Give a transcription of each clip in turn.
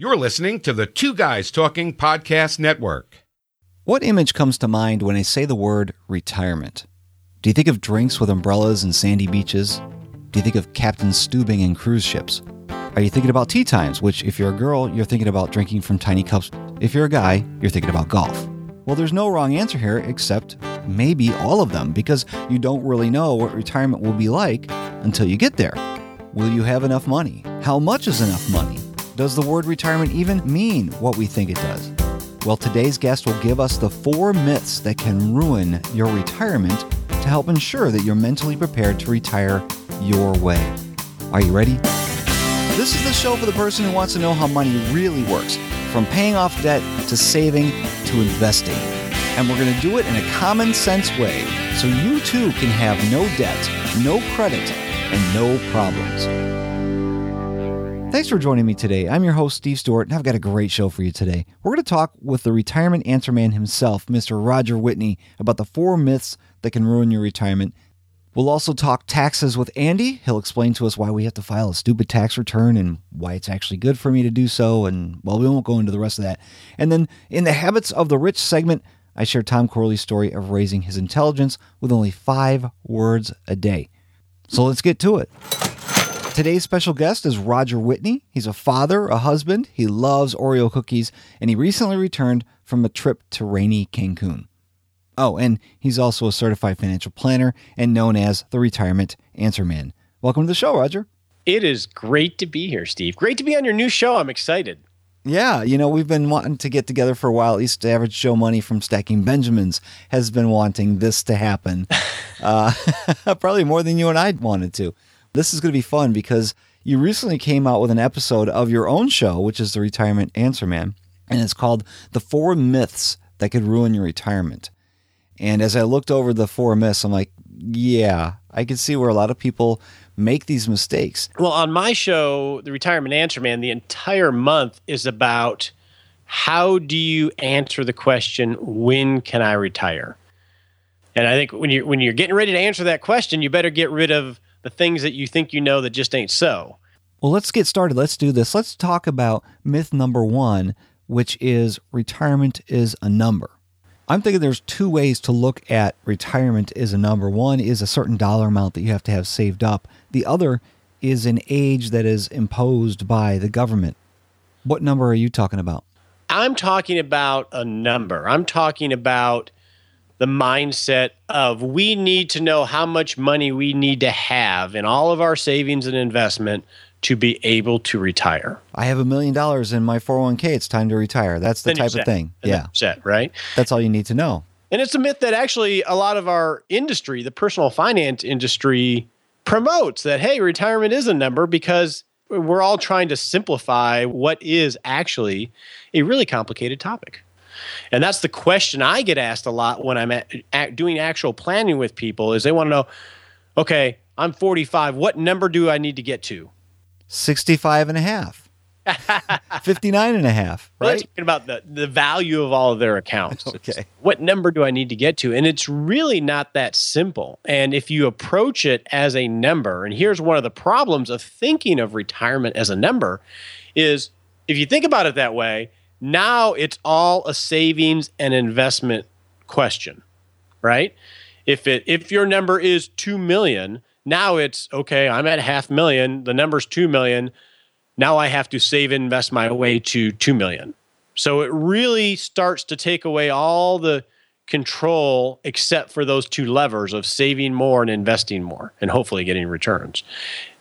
You're listening to the Two Guys Talking Podcast Network. What image comes to mind when I say the word retirement? Do you think of drinks with umbrellas and sandy beaches? Do you think of Captain Stubing and cruise ships? Are you thinking about tea times, which if you're a girl, you're thinking about drinking from tiny cups. If you're a guy, you're thinking about golf. Well, there's no wrong answer here except maybe all of them because you don't really know what retirement will be like until you get there. Will you have enough money? How much is enough money? Does the word retirement even mean what we think it does? Well, today's guest will give us the four myths that can ruin your retirement to help ensure that you're mentally prepared to retire your way. Are you ready? This is the show for the person who wants to know how money really works, from paying off debt to saving to investing. And we're going to do it in a common sense way so you too can have no debt, no credit, and no problems. Thanks for joining me today. I'm your host, Steve Stewart, and I've got a great show for you today. We're going to talk with the retirement answer man himself, Mr. Roger Whitney, about the four myths that can ruin your retirement. We'll also talk taxes with Andy. He'll explain to us why we have to file a stupid tax return and why it's actually good for me to do so. And, well, we won't go into the rest of that. And then in the Habits of the Rich segment, I share Tom Corley's story of raising his intelligence with only five words a day. So let's get to it. Today's special guest is Roger Whitney. He's a father, a husband, he loves Oreo cookies, and he recently returned from a trip to rainy Cancun. Oh, and he's also a certified financial planner and known as the Retirement Answer Man. Welcome to the show, Roger. It is great to be here, Steve. Great to be on your new show. I'm excited. Yeah, you know, we've been wanting to get together for a while. At least Average Joe Money from Stacking Benjamins has been wanting this to happen. uh, probably more than you and I wanted to. This is going to be fun because you recently came out with an episode of your own show, which is The Retirement Answer Man, and it's called The Four Myths That Could Ruin Your Retirement. And as I looked over the four myths, I'm like, yeah, I can see where a lot of people make these mistakes. Well, on my show, The Retirement Answer Man, the entire month is about how do you answer the question, when can I retire? And I think when you when you're getting ready to answer that question, you better get rid of the things that you think you know that just ain't so. Well, let's get started. Let's do this. Let's talk about myth number 1, which is retirement is a number. I'm thinking there's two ways to look at retirement is a number. One is a certain dollar amount that you have to have saved up. The other is an age that is imposed by the government. What number are you talking about? I'm talking about a number. I'm talking about the mindset of we need to know how much money we need to have in all of our savings and investment to be able to retire. I have a million dollars in my 401k, it's time to retire. That's the then type of thing. And yeah. Set, right? That's all you need to know. And it's a myth that actually a lot of our industry, the personal finance industry promotes that hey, retirement is a number because we're all trying to simplify what is actually a really complicated topic. And that's the question I get asked a lot when I'm at, at doing actual planning with people is they want to know, okay, I'm 45, what number do I need to get to? 65 and a half. 59 and a half, right? Well, talking about the the value of all of their accounts. okay. It's, what number do I need to get to? And it's really not that simple. And if you approach it as a number, and here's one of the problems of thinking of retirement as a number is if you think about it that way, now it's all a savings and investment question, right? If it if your number is 2 million, now it's okay, I'm at half million, the number's 2 million. Now I have to save and invest my way to 2 million. So it really starts to take away all the control except for those two levers of saving more and investing more and hopefully getting returns.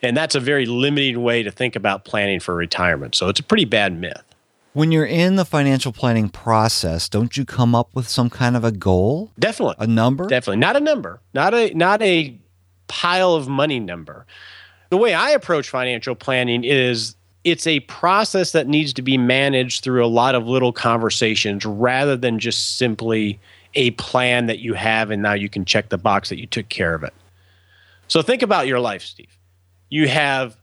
And that's a very limiting way to think about planning for retirement. So it's a pretty bad myth. When you're in the financial planning process, don't you come up with some kind of a goal? Definitely. A number? Definitely. Not a number. Not a not a pile of money number. The way I approach financial planning is it's a process that needs to be managed through a lot of little conversations rather than just simply a plan that you have and now you can check the box that you took care of it. So think about your life, Steve. You have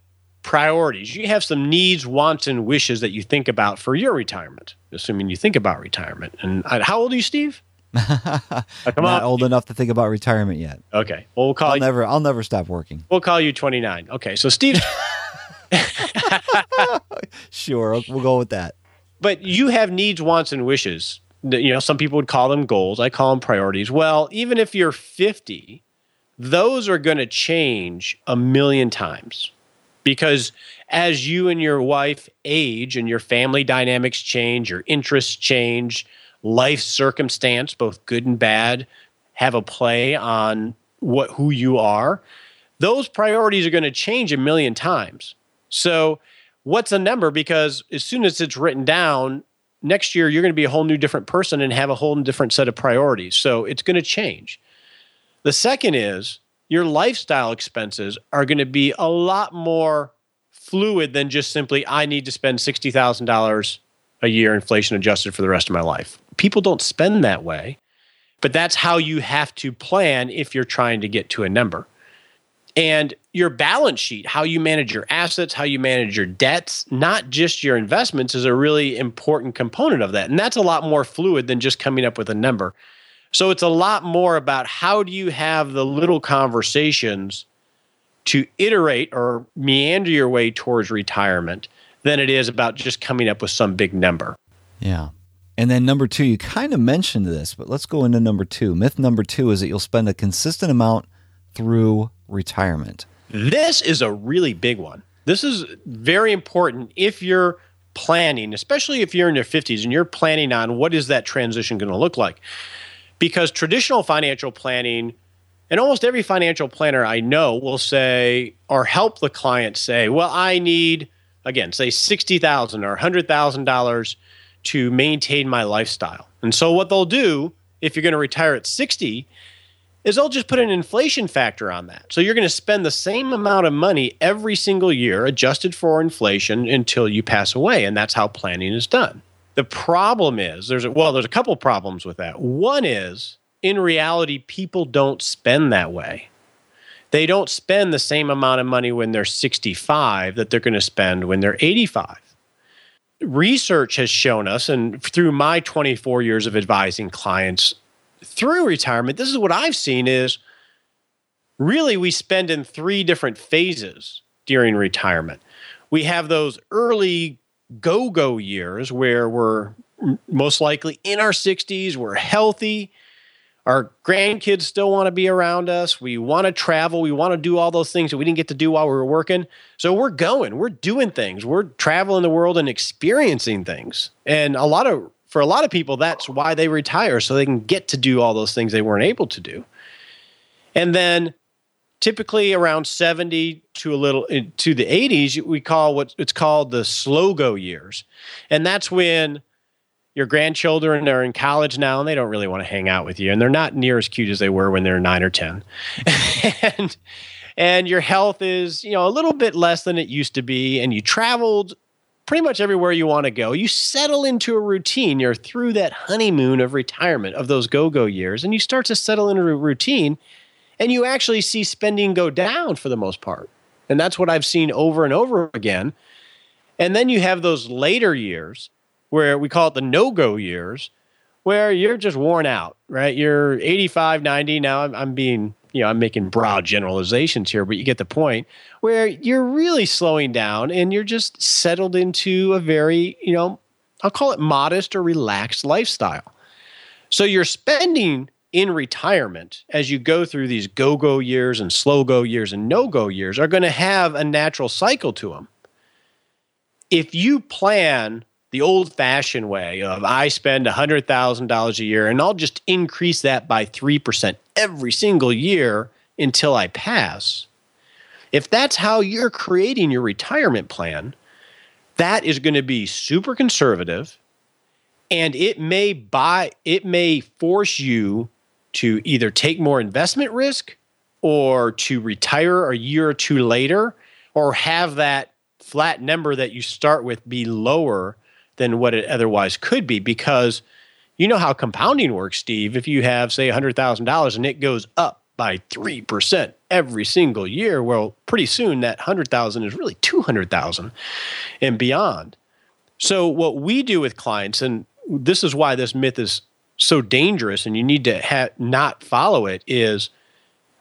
priorities. You have some needs, wants, and wishes that you think about for your retirement, assuming you think about retirement. And I, how old are you, Steve? uh, come Not on. old enough to think about retirement yet. Okay. Well, we'll call I'll you, never, I'll never stop working. We'll call you 29. Okay. So, Steve. sure. We'll go with that. But you have needs, wants, and wishes. You know, some people would call them goals. I call them priorities. Well, even if you're 50, those are going to change a million times because as you and your wife age and your family dynamics change, your interests change, life circumstance, both good and bad, have a play on what who you are. Those priorities are going to change a million times. So what's a number because as soon as it's written down, next year you're going to be a whole new different person and have a whole different set of priorities. So it's going to change. The second is your lifestyle expenses are going to be a lot more fluid than just simply I need to spend $60,000 a year inflation adjusted for the rest of my life. People don't spend that way, but that's how you have to plan if you're trying to get to a number. And your balance sheet, how you manage your assets, how you manage your debts, not just your investments is a really important component of that. And that's a lot more fluid than just coming up with a number. So it's a lot more about how do you have the little conversations to iterate or meander your way towards retirement than it is about just coming up with some big number. Yeah. And then number 2, you kind of mentioned this, but let's go into number 2. Myth number 2 is that you'll spend a consistent amount through retirement. This is a really big one. This is very important if you're planning, especially if you're in your 50s and you're planning on what is that transition going to look like because traditional financial planning and almost every financial planner I know will say or help the client say, "Well, I need again, say 60,000 or $100,000 to maintain my lifestyle." And so what they'll do if you're going to retire at 60 is they'll just put an inflation factor on that. So you're going to spend the same amount of money every single year adjusted for inflation until you pass away and that's how planning is done. The problem is there's a, well there's a couple problems with that. One is in reality people don't spend that way. They don't spend the same amount of money when they're 65 that they're going to spend when they're 85. Research has shown us and through my 24 years of advising clients through retirement this is what I've seen is really we spend in three different phases during retirement. We have those early go go years where we're most likely in our 60s, we're healthy, our grandkids still want to be around us, we want to travel, we want to do all those things that we didn't get to do while we were working. So we're going, we're doing things, we're traveling the world and experiencing things. And a lot of for a lot of people that's why they retire so they can get to do all those things they weren't able to do. And then typically around 70 to a little to the 80s we call what it's called the slogo years. And that's when your grandchildren are in college now and they don't really want to hang out with you and they're not near as cute as they were when they're 9 or 10 and and your health is you know a little bit less than it used to be and you traveled pretty much everywhere you want to go. You settle into a routine. You're through that honeymoon of retirement of those go-go years and you start to settle into a routine and And you actually see spending go down for the most part. And that's what I've seen over and over again. And then you have those later years where we call it the no-go years where you're just worn out, right? You're 85, 90 now. I'm I'm being, you know, I'm making broad generalizations here, but you get the point where you're really slowing down and you're just settled into a very, you know, I'll call it modest or relaxed lifestyle. So your spending in retirement as you go through these go-go years and slow-go years and no-go years are going to have a natural cycle to them. If you plan the old-fashioned way of I spend $100,000 a year and I'll just increase that by 3% every single year until I pass. If that's how you're creating your retirement plan, that is going to be super conservative and it may buy it may force you to either take more investment risk or to retire a year or two later or have that flat number that you start with be lower than what it otherwise could be because you know how compounding works Steve. If you have say $100,000 and it goes up by 3% every single year well pretty soon that 100,000 is really 200,000 and beyond. So what we do with clients and this is why this myth is so dangerous and you need to ha- not follow it is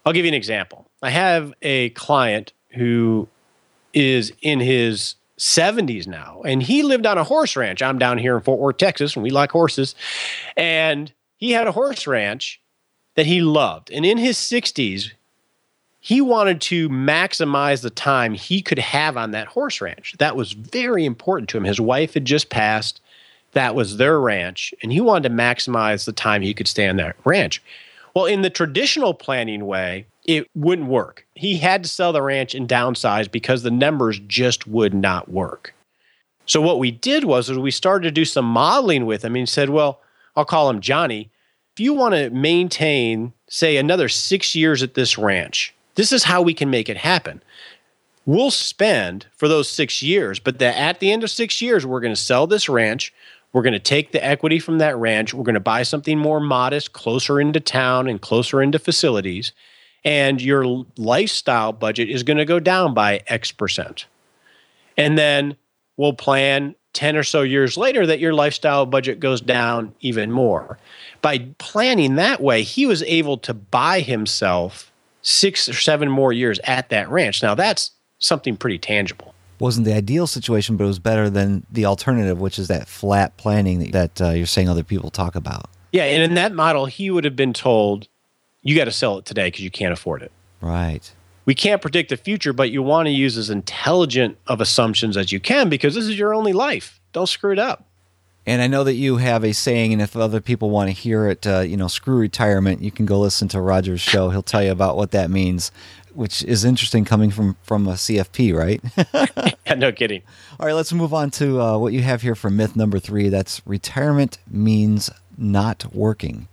I'll give you an example. I have a client who is in his 70s now and he lived on a horse ranch. I'm down here in Fort Worth, Texas, and we like horses. And he had a horse ranch that he loved. And in his 60s, he wanted to maximize the time he could have on that horse ranch. That was very important to him. His wife had just passed that was their ranch and he wanted to maximize the time he could stay on that ranch. Well, in the traditional planning way, it wouldn't work. He had to sell the ranch and downsize because the numbers just would not work. So what we did was we started to do some modeling with him and said, well, I'll call him Johnny. If you want to maintain, say, another 6 years at this ranch, this is how we can make it happen. We'll spend for those 6 years, but the, at the end of 6 years, we're going to sell this ranch. We're going to take the equity from that ranch. We're going to buy something more modest, closer into town and closer into facilities. And your lifestyle budget is going to go down by X percent. And then we'll plan 10 or so years later that your lifestyle budget goes down even more. By planning that way, he was able to buy himself 6 or 7 more years at that ranch. Now that's something pretty tangible wasn't the ideal situation, but it was better than the alternative, which is that flat planning that uh, you're saying other people talk about. Yeah, and in that model, he would have been told, you got to sell it today because you can't afford it. Right. We can't predict the future, but you want to use as intelligent of assumptions as you can because this is your only life. Don't screw it up. And I know that you have a saying, and if other people want to hear it, uh, you know, screw retirement, you can go listen to Roger's show. He'll tell you about what that means which is interesting coming from from a CFP, right? yeah, no kidding. All right, let's move on to uh what you have here for myth number 3. That's retirement means not working.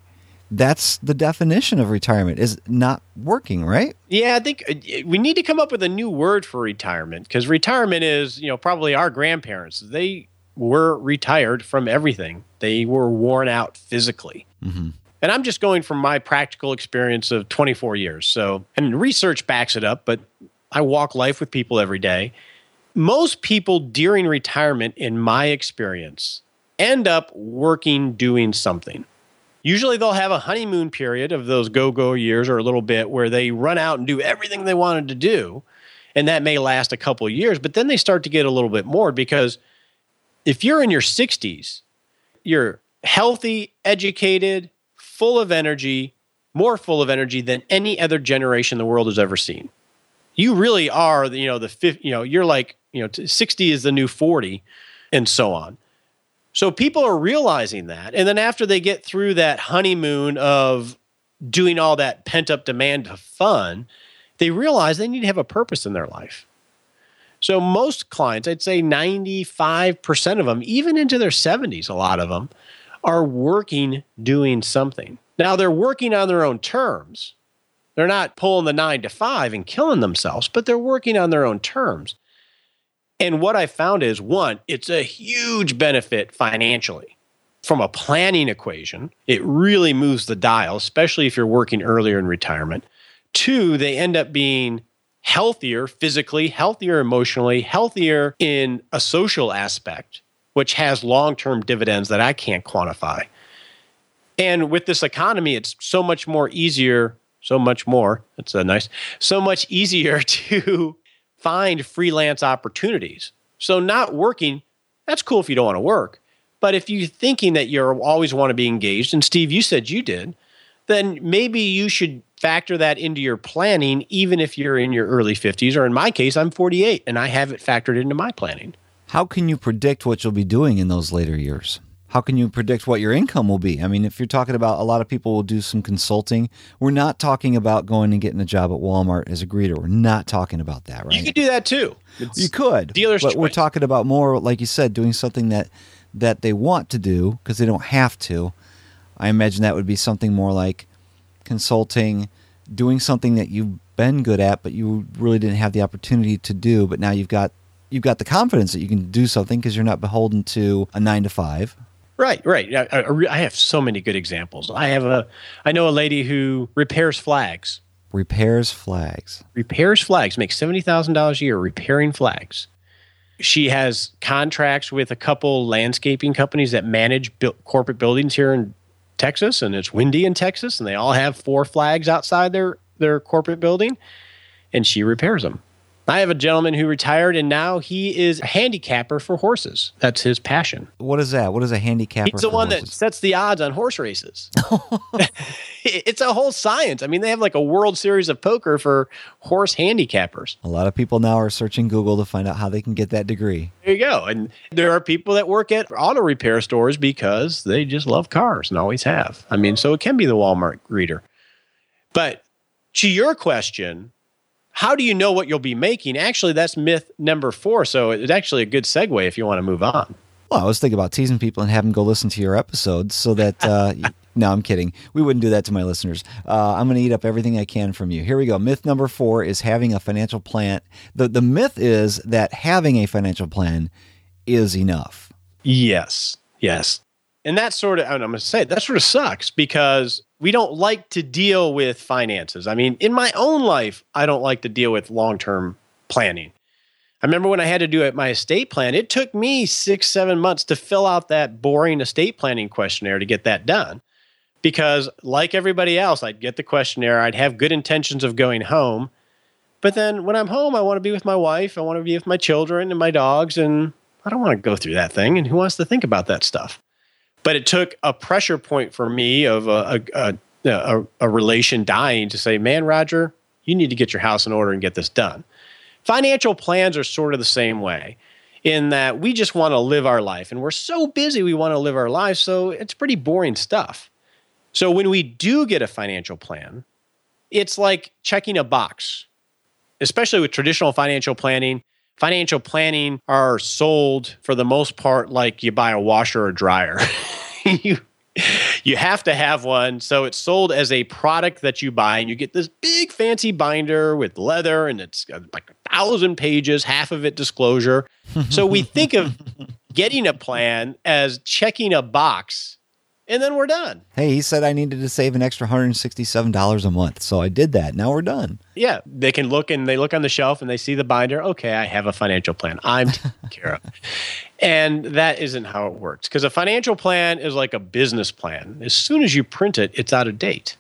That's the definition of retirement is not working, right? Yeah, I think we need to come up with a new word for retirement because retirement is, you know, probably our grandparents. They were retired from everything. They were worn out physically. Mm. And I'm just going from my practical experience of 24 years. So, and research backs it up, but I walk life with people every day. Most people during retirement in my experience end up working doing something. Usually they'll have a honeymoon period of those go-go years or a little bit where they run out and do everything they wanted to do and that may last a couple of years, but then they start to get a little bit more because if you're in your 60s, you're healthy, educated, full of energy, more full of energy than any other generation the world has ever seen. You really are, you know, the 50, you know, you're like, you know, 60 is the new 40 and so on. So people are realizing that. And then after they get through that honeymoon of doing all that pent up demand of fun, they realize they need to have a purpose in their life. So most clients, I'd say 95% of them, even into their 70s, a lot of them, are working doing something. Now they're working on their own terms. They're not pulling the 9 to 5 and killing themselves, but they're working on their own terms. And what I found is one, it's a huge benefit financially. From a planning equation, it really moves the dial, especially if you're working earlier in retirement. Two, they end up being healthier physically, healthier emotionally, healthier in a social aspect which has long-term dividends that I can't quantify. And with this economy, it's so much more easier, so much more, it's a nice, so much easier to find freelance opportunities. So not working, that's cool if you don't want to work. But if you're thinking that you always want to be engaged, and Steve, you said you did, then maybe you should factor that into your planning even if you're in your early 50s or in my case I'm 48 and I have it factored into my planning how can you predict what you'll be doing in those later years? How can you predict what your income will be? I mean, if you're talking about a lot of people will do some consulting, we're not talking about going and getting a job at Walmart as a greeter. We're not talking about that, right? You could do that too. It's you could. Dealers but choice. we're talking about more like you said doing something that that they want to do because they don't have to. I imagine that would be something more like consulting, doing something that you've been good at but you really didn't have the opportunity to do, but now you've got you've got the confidence that you can do something because you're not beholden to a 9 to 5. Right, right. I, I, I have so many good examples. I have a I know a lady who repairs flags. Repairs flags. Repairs flags, makes $70,000 a year repairing flags. She has contracts with a couple landscaping companies that manage bu corporate buildings here in Texas and it's windy in Texas and they all have four flags outside their their corporate building and she repairs them. I have a gentleman who retired and now he is a handicapper for horses. That's his passion. What is that? What is a handicapper? He's the one horses? that sets the odds on horse races. it's a whole science. I mean, they have like a World Series of Poker for horse handicappers. A lot of people now are searching Google to find out how they can get that degree. There you go. And there are people that work at auto repair stores because they just love cars and always have. I mean, so it can be the Walmart greeter. But to your question, how do you know what you'll be making? Actually, that's myth number 4, so it's actually a good segue if you want to move on. Well, I was thinking about teasing people and having them go listen to your episodes so that uh No, I'm kidding. We wouldn't do that to my listeners. Uh, I'm going to eat up everything I can from you. Here we go. Myth number 4 is having a financial plan. The, the myth is that having a financial plan is enough. Yes, yes. And that sort of, I'm going to say, that sort of sucks because we don't like to deal with finances. I mean, in my own life, I don't like to deal with long-term planning. I remember when I had to do it, my estate plan, it took me six, seven months to fill out that boring estate planning questionnaire to get that done. Because like everybody else, I'd get the questionnaire, I'd have good intentions of going home. But then when I'm home, I want to be with my wife, I want to be with my children and my dogs, and I don't want to go through that thing. And who wants to think about that stuff? but it took a pressure point for me of a a a a, a relation dying to say man Roger you need to get your house in order and get this done. Financial plans are sort of the same way in that we just want to live our life and we're so busy we want to live our lives so it's pretty boring stuff. So when we do get a financial plan it's like checking a box especially with traditional financial planning financial planning are sold for the most part like you buy a washer or dryer. you you have to have one. So it's sold as a product that you buy and you get this big fancy binder with leather and it's like a thousand pages, half of it disclosure. So we think of getting a plan as checking a box and then we're done. Hey, he said I needed to save an extra $167 a month. So I did that. Now we're done. Yeah, they can look and they look on the shelf and they see the binder. Okay, I have a financial plan. I'm taken care of. And that isn't how it works because a financial plan is like a business plan. As soon as you print it, it's out of date.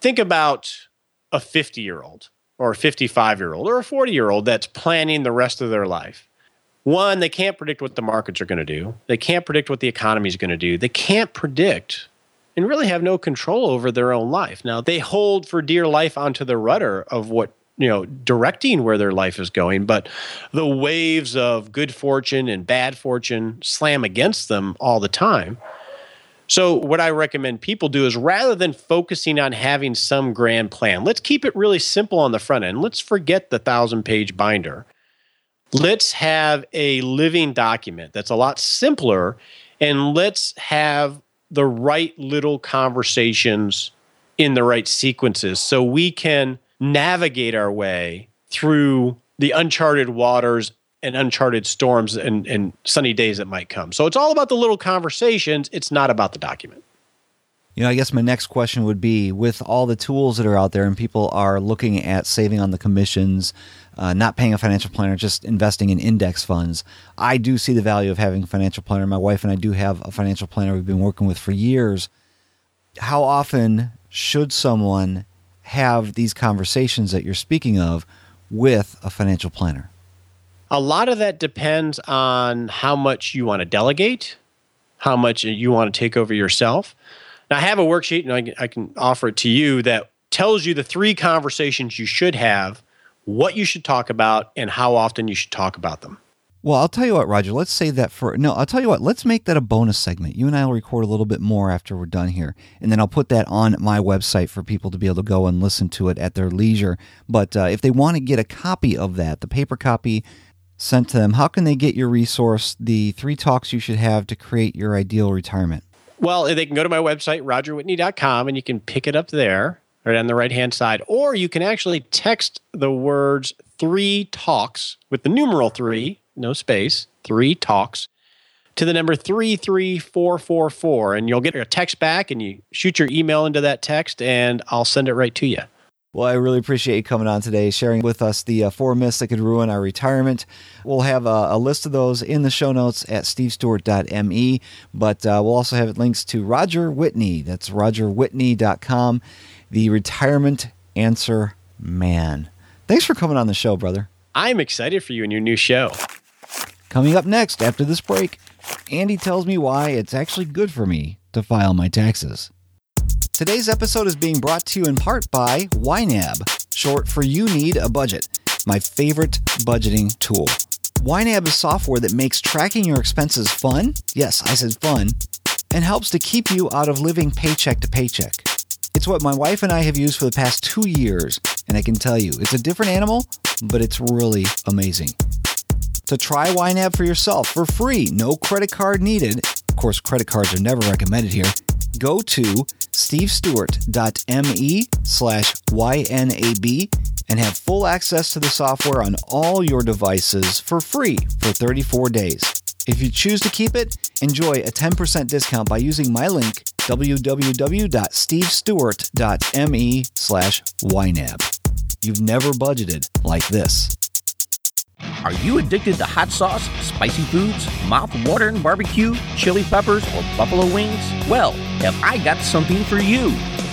Think about a 50-year-old or a 55-year-old or a 40-year-old that's planning the rest of their life one, they can't predict what the markets are going to do. They can't predict what the economy is going to do. They can't predict and really have no control over their own life. Now, they hold for dear life onto the rudder of what you know directing where their life is going but the waves of good fortune and bad fortune slam against them all the time so what i recommend people do is rather than focusing on having some grand plan let's keep it really simple on the front end let's forget the 1000 page binder Let's have a living document that's a lot simpler and let's have the right little conversations in the right sequences so we can navigate our way through the uncharted waters and uncharted storms and and sunny days that might come. So it's all about the little conversations, it's not about the document. You know, I guess my next question would be with all the tools that are out there and people are looking at saving on the commissions, uh not paying a financial planner, just investing in index funds. I do see the value of having a financial planner. My wife and I do have a financial planner we've been working with for years. How often should someone have these conversations that you're speaking of with a financial planner? A lot of that depends on how much you want to delegate, how much you want to take over yourself. Now, I have a worksheet and I can, I can offer it to you that tells you the three conversations you should have, what you should talk about, and how often you should talk about them. Well, I'll tell you what, Roger, let's say that for no, I'll tell you what, let's make that a bonus segment. You and I will record a little bit more after we're done here, and then I'll put that on my website for people to be able to go and listen to it at their leisure. But uh, if they want to get a copy of that, the paper copy sent to them, how can they get your resource, the three talks you should have to create your ideal retirement? Well, they can go to my website, rogerwhitney.com, and you can pick it up there right on the right-hand side. Or you can actually text the words 3 talks with the numeral 3, no space, 3 talks, to the number 33444. And you'll get a text back, and you shoot your email into that text, and I'll send it right to you. Well, I really appreciate you coming on today, sharing with us the uh, four myths that could ruin our retirement. We'll have a, a list of those in the show notes at stevestewart.me, but uh, we'll also have links to Roger Whitney. That's rogerwhitney.com, the retirement answer man. Thanks for coming on the show, brother. I'm excited for you and your new show. Coming up next after this break, Andy tells me why it's actually good for me to file my taxes. Today's episode is being brought to you in part by YNAB, short for You Need a Budget, my favorite budgeting tool. YNAB is software that makes tracking your expenses fun, yes, I said fun, and helps to keep you out of living paycheck to paycheck. It's what my wife and I have used for the past 2 years, and I can tell you, it's a different animal, but it's really amazing. To try YNAB for yourself for free, no credit card needed, of course credit cards are never recommended here, go to stevestewart.me slash YNAB and have full access to the software on all your devices for free for 34 days. If you choose to keep it, enjoy a 10% discount by using my link www.stevestewart.me slash YNAB. You've never budgeted like this. Are you addicted to hot sauce, spicy foods, mouth-watering barbecue, chili peppers, or buffalo wings? Well, have I got something for you.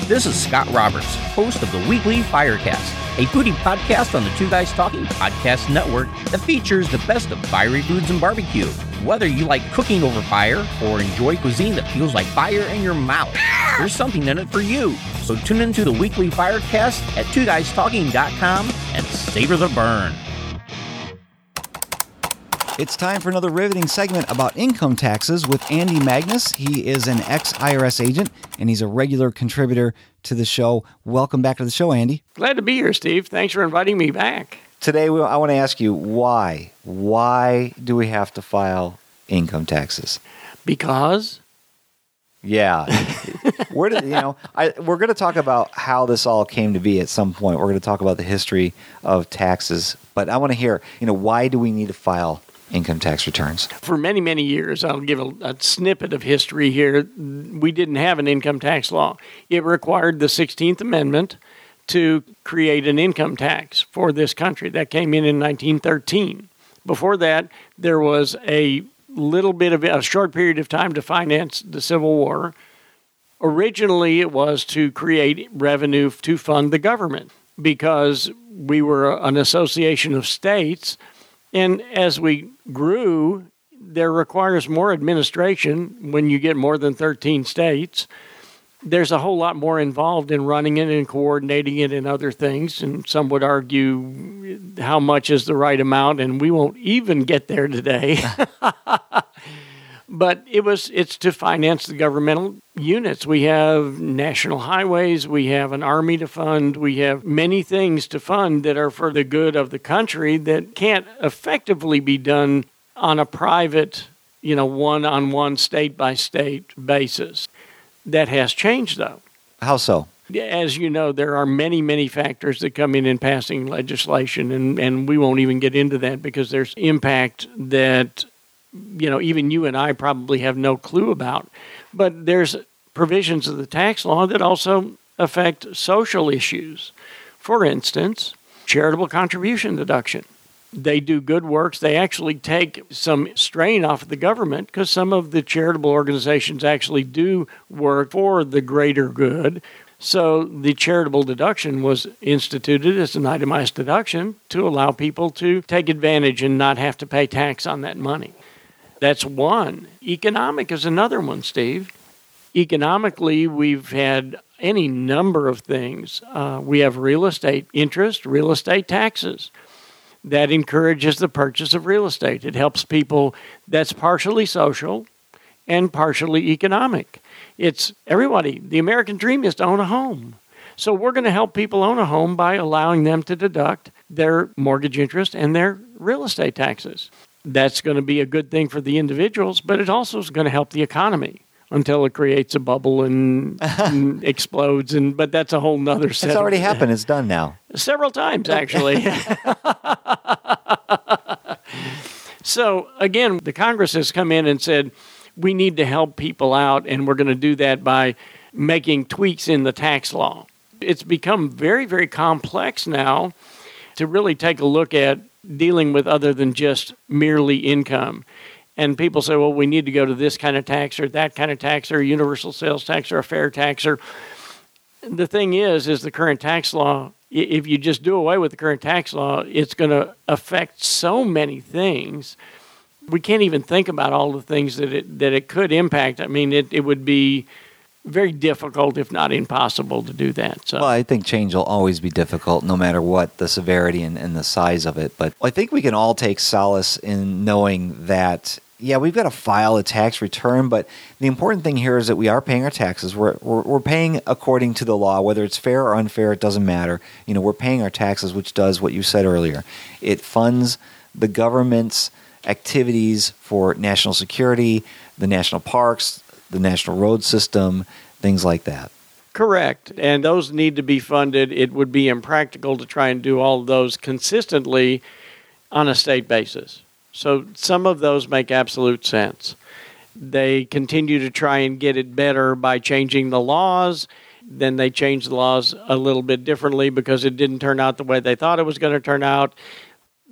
This is Scott Roberts, host of the weekly Firecast, a foodie podcast on the Two Guys Talking Podcast Network that features the best of fiery foods and barbecue. Whether you like cooking over fire or enjoy cuisine that feels like fire in your mouth, there's something in it for you. So tune into the weekly Firecast at twoguystalking.com and savor the burn. It's time for another riveting segment about income taxes with Andy Magnus. He is an ex-IRS agent and he's a regular contributor to the show. Welcome back to the show, Andy. Glad to be here, Steve. Thanks for inviting me back. Today we I want to ask you why why do we have to file income taxes? Because Yeah. Where did you know, I we're going to talk about how this all came to be at some point. We're going to talk about the history of taxes, but I want to hear, you know, why do we need to file income tax returns. For many, many years, I'll give a, a snippet of history here. We didn't have an income tax law. It required the 16th Amendment to create an income tax for this country. That came in in 1913. Before that, there was a little bit of a short period of time to finance the Civil War. Originally, it was to create revenue to fund the government because we were an association of states – And as we grew, there requires more administration when you get more than 13 states. There's a whole lot more involved in running it and coordinating it and other things. And some would argue how much is the right amount, and we won't even get there today. But it was it's to finance the governmental units. We have national highways, we have an army to fund, we have many things to fund that are for the good of the country that can't effectively be done on a private, you know, one-on-one state by state basis. That has changed though. How so? as you know there are many many factors that come in in passing legislation and and we won't even get into that because there's impact that you know, even you and I probably have no clue about. But there's provisions of the tax law that also affect social issues. For instance, charitable contribution deduction. They do good works. They actually take some strain off of the government because some of the charitable organizations actually do work for the greater good. So the charitable deduction was instituted as an itemized deduction to allow people to take advantage and not have to pay tax on that money. That's one. Economic is another one, Steve. Economically, we've had any number of things. Uh, we have real estate interest, real estate taxes. That encourages the purchase of real estate. It helps people. That's partially social and partially economic. It's everybody. The American dream is to own a home. So we're going to help people own a home by allowing them to deduct their mortgage interest and their real estate taxes that's going to be a good thing for the individuals, but it also is going to help the economy until it creates a bubble and, and explodes. And but that's a whole nother. Set it's already happened. It's done now. Several times, actually. so again, the Congress has come in and said we need to help people out, and we're going to do that by making tweaks in the tax law. It's become very, very complex now to really take a look at dealing with other than just merely income. And people say, well, we need to go to this kind of tax or that kind of tax or universal sales tax or a fair tax or the thing is is the current tax law if you just do away with the current tax law, it's going to affect so many things. We can't even think about all the things that it that it could impact. I mean, it it would be very difficult, if not impossible, to do that. So. Well, I think change will always be difficult, no matter what the severity and, and the size of it. But I think we can all take solace in knowing that, yeah, we've got to file a tax return, but the important thing here is that we are paying our taxes. We're, we're, we're paying according to the law, whether it's fair or unfair, it doesn't matter. You know, we're paying our taxes, which does what you said earlier. It funds the government's activities for national security, the national parks, the national road system, things like that. Correct. And those need to be funded. It would be impractical to try and do all of those consistently on a state basis. So some of those make absolute sense. They continue to try and get it better by changing the laws. Then they change the laws a little bit differently because it didn't turn out the way they thought it was going to turn out.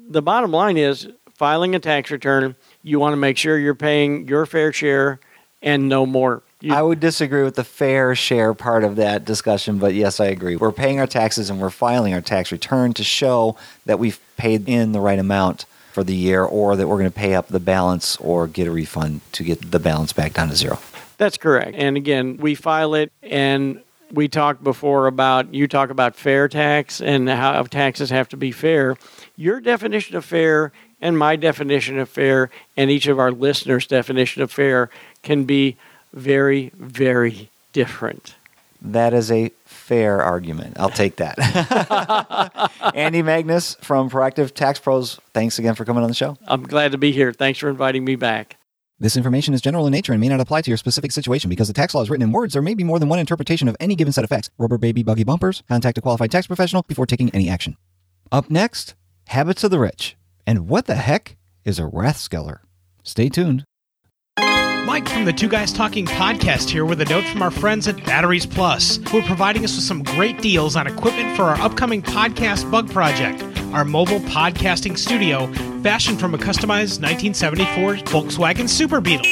The bottom line is filing a tax return, you want to make sure you're paying your fair share and no more. You, I would disagree with the fair share part of that discussion, but yes, I agree. We're paying our taxes and we're filing our tax return to show that we've paid in the right amount for the year or that we're going to pay up the balance or get a refund to get the balance back down to zero. That's correct. And again, we file it and we talked before about you talk about fair tax and how taxes have to be fair. Your definition of fair and my definition of fair and each of our listeners' definition of fair can be very, very different. That is a fair argument. I'll take that. Andy Magnus from Proactive Tax Pros, thanks again for coming on the show. I'm glad to be here. Thanks for inviting me back. This information is general in nature and may not apply to your specific situation because the tax law is written in words. There may be more than one interpretation of any given set of facts. Rubber baby buggy bumpers. Contact a qualified tax professional before taking any action. Up next, Habits of the Rich. And what the heck is a Rathskeller? Stay tuned. Mike from the Two Guys Talking podcast here with a note from our friends at Batteries Plus, who are providing us with some great deals on equipment for our upcoming podcast bug project, our mobile podcasting studio fashioned from a customized 1974 Volkswagen Super Beetle.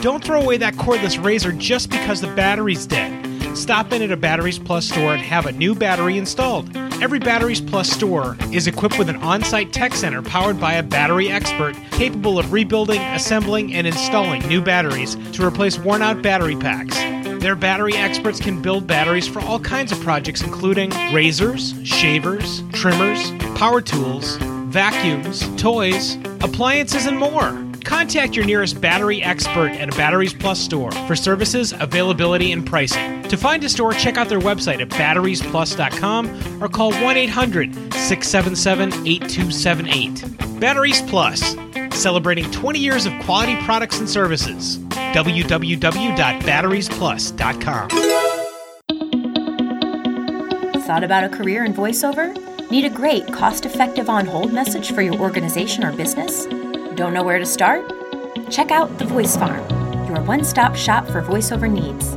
Don't throw away that cordless razor just because the battery's dead. Stop in at a Batteries Plus store and have a new battery installed. Every Batteries Plus store is equipped with an on-site tech center powered by a battery expert capable of rebuilding, assembling, and installing new batteries to replace worn-out battery packs. Their battery experts can build batteries for all kinds of projects including razors, shavers, trimmers, power tools, vacuums, toys, appliances, and more. Contact your nearest battery expert at a Batteries Plus store for services, availability, and pricing. To find a store, check out their website at batteriesplus.com or call 1-800-677-8278. Batteries Plus, celebrating 20 years of quality products and services. www.batteriesplus.com. Thought about a career in voiceover? Need a great, cost-effective on-hold message for your organization or business? Don't know where to start? Check out The Voice Farm, your one-stop shop for voiceover needs.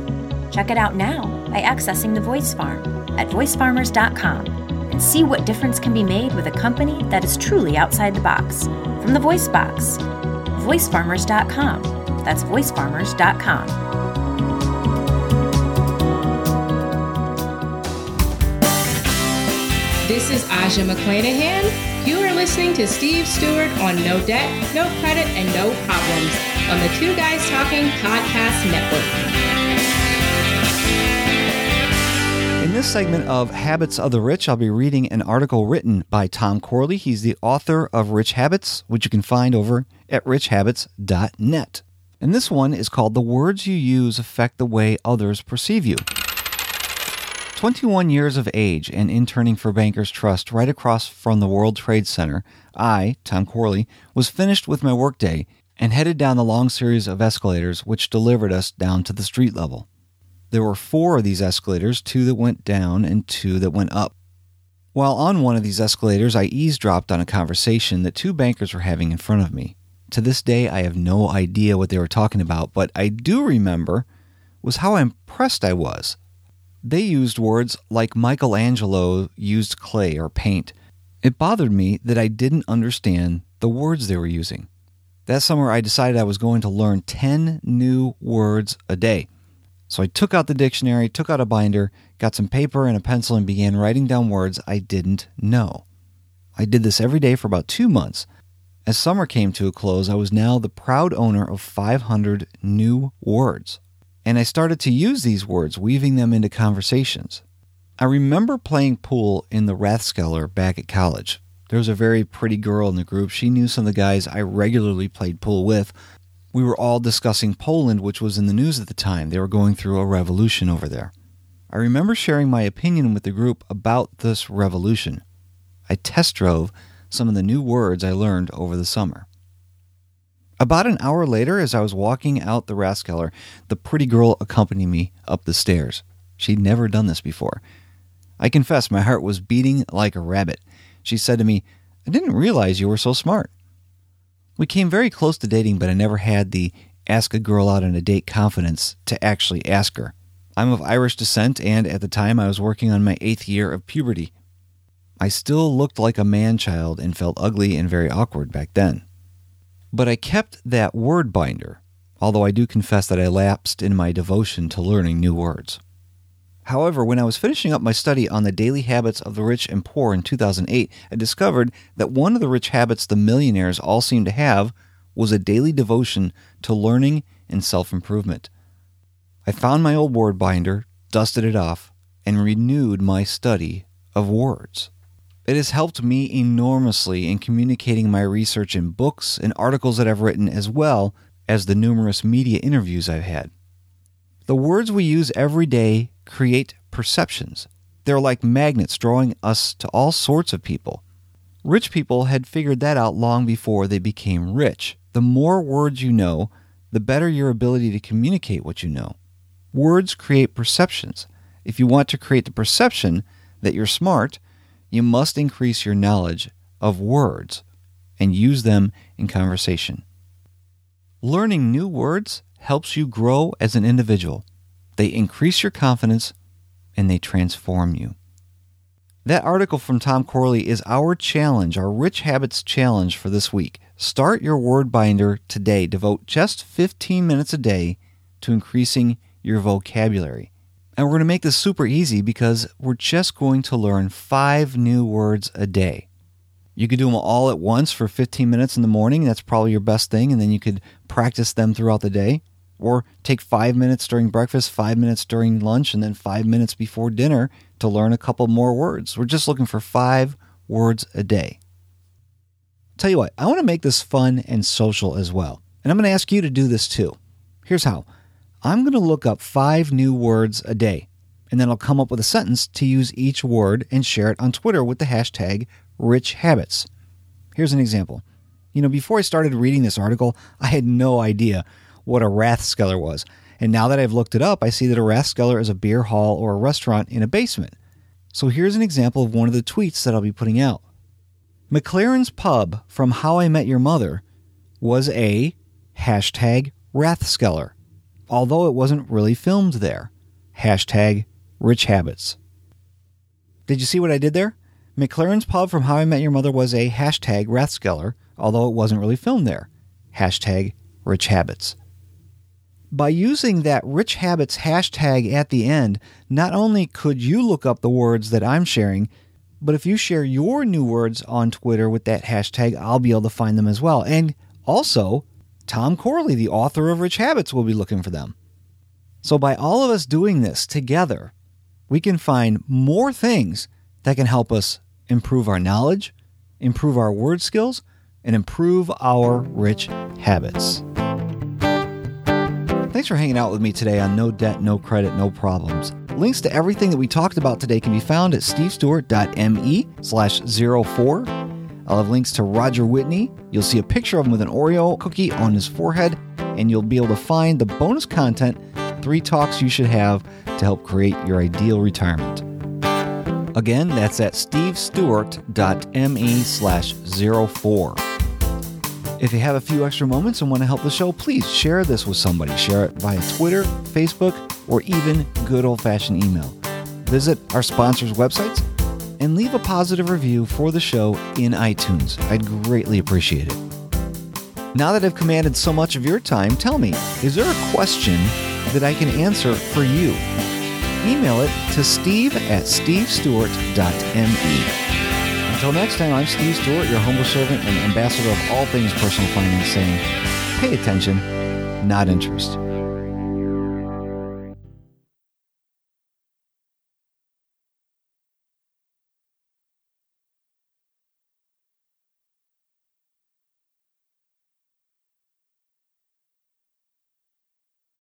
Check it out now by accessing The Voice Farm at voicefarmers.com and see what difference can be made with a company that is truly outside the box. From the Voice Box, voicefarmers.com. That's voicefarmers.com. This is Aja McClanahan You are listening to Steve Stewart on No Debt, No Credit, and No Problems on the Two Guys Talking Podcast Network. In this segment of Habits of the Rich, I'll be reading an article written by Tom Corley. He's the author of Rich Habits, which you can find over at richhabits.net. And this one is called The Words You Use Affect the Way Others Perceive You. 21 years of age and interning for Bankers Trust right across from the World Trade Center, I, Tom Corley, was finished with my workday and headed down the long series of escalators which delivered us down to the street level. There were four of these escalators, two that went down and two that went up. While on one of these escalators, I eavesdropped on a conversation that two bankers were having in front of me. To this day, I have no idea what they were talking about, but I do remember was how impressed I was They used words like Michelangelo used clay or paint. It bothered me that I didn't understand the words they were using. That summer, I decided I was going to learn 10 new words a day. So I took out the dictionary, took out a binder, got some paper and a pencil, and began writing down words I didn't know. I did this every day for about two months. As summer came to a close, I was now the proud owner of 500 new words and I started to use these words, weaving them into conversations. I remember playing pool in the Rathskeller back at college. There was a very pretty girl in the group. She knew some of the guys I regularly played pool with. We were all discussing Poland, which was in the news at the time. They were going through a revolution over there. I remember sharing my opinion with the group about this revolution. I test drove some of the new words I learned over the summer. About an hour later, as I was walking out the Raskeller, the pretty girl accompanied me up the stairs. She'd never done this before. I confess my heart was beating like a rabbit. She said to me, I didn't realize you were so smart. We came very close to dating, but I never had the ask a girl out on a date confidence to actually ask her. I'm of Irish descent, and at the time I was working on my eighth year of puberty. I still looked like a man-child and felt ugly and very awkward back then. But I kept that word binder, although I do confess that I lapsed in my devotion to learning new words. However, when I was finishing up my study on the daily habits of the rich and poor in 2008, I discovered that one of the rich habits the millionaires all seem to have was a daily devotion to learning and self-improvement. I found my old word binder, dusted it off, and renewed my study of words. It has helped me enormously in communicating my research in books and articles that I've written as well as the numerous media interviews I've had. The words we use every day create perceptions. They're like magnets drawing us to all sorts of people. Rich people had figured that out long before they became rich. The more words you know, the better your ability to communicate what you know. Words create perceptions. If you want to create the perception that you're smart, you must increase your knowledge of words and use them in conversation. Learning new words helps you grow as an individual. They increase your confidence and they transform you. That article from Tom Corley is our challenge, our Rich Habits challenge for this week. Start your word binder today. Devote just 15 minutes a day to increasing your vocabulary. And we're going to make this super easy because we're just going to learn five new words a day. You could do them all at once for 15 minutes in the morning. That's probably your best thing. And then you could practice them throughout the day. Or take five minutes during breakfast, five minutes during lunch, and then five minutes before dinner to learn a couple more words. We're just looking for five words a day. Tell you what, I want to make this fun and social as well. And I'm going to ask you to do this too. Here's how. I'm going to look up five new words a day, and then I'll come up with a sentence to use each word and share it on Twitter with the hashtag RichHabits. Here's an example. You know, before I started reading this article, I had no idea what a Rathskeller was, and now that I've looked it up, I see that a Rathskeller is a beer hall or a restaurant in a basement. So here's an example of one of the tweets that I'll be putting out. McLaren's Pub from How I Met Your Mother was a hashtag Rathskeller although it wasn't really filmed there. Hashtag rich habits. Did you see what I did there? McLaren's Pub from How I Met Your Mother was a hashtag Rathskeller, although it wasn't really filmed there. Hashtag rich habits. By using that rich habits hashtag at the end, not only could you look up the words that I'm sharing, but if you share your new words on Twitter with that hashtag, I'll be able to find them as well. And also, Tom Corley, the author of Rich Habits, will be looking for them. So, by all of us doing this together, we can find more things that can help us improve our knowledge, improve our word skills, and improve our rich habits. Thanks for hanging out with me today on No Debt, No Credit, No Problems. Links to everything that we talked about today can be found at stevestewart.me slash 04 I'll have links to Roger Whitney. You'll see a picture of him with an Oreo cookie on his forehead, and you'll be able to find the bonus content three talks you should have to help create your ideal retirement. Again, that's at stevestewart.me slash 04. If you have a few extra moments and want to help the show, please share this with somebody. Share it via Twitter, Facebook, or even good old-fashioned email. Visit our sponsors' websites and leave a positive review for the show in iTunes. I'd greatly appreciate it. Now that I've commanded so much of your time, tell me, is there a question that I can answer for you? Email it to steve at stevestewart.me. Until next time, I'm Steve Stewart, your humble servant and ambassador of all things personal finance, saying, pay attention, not interest.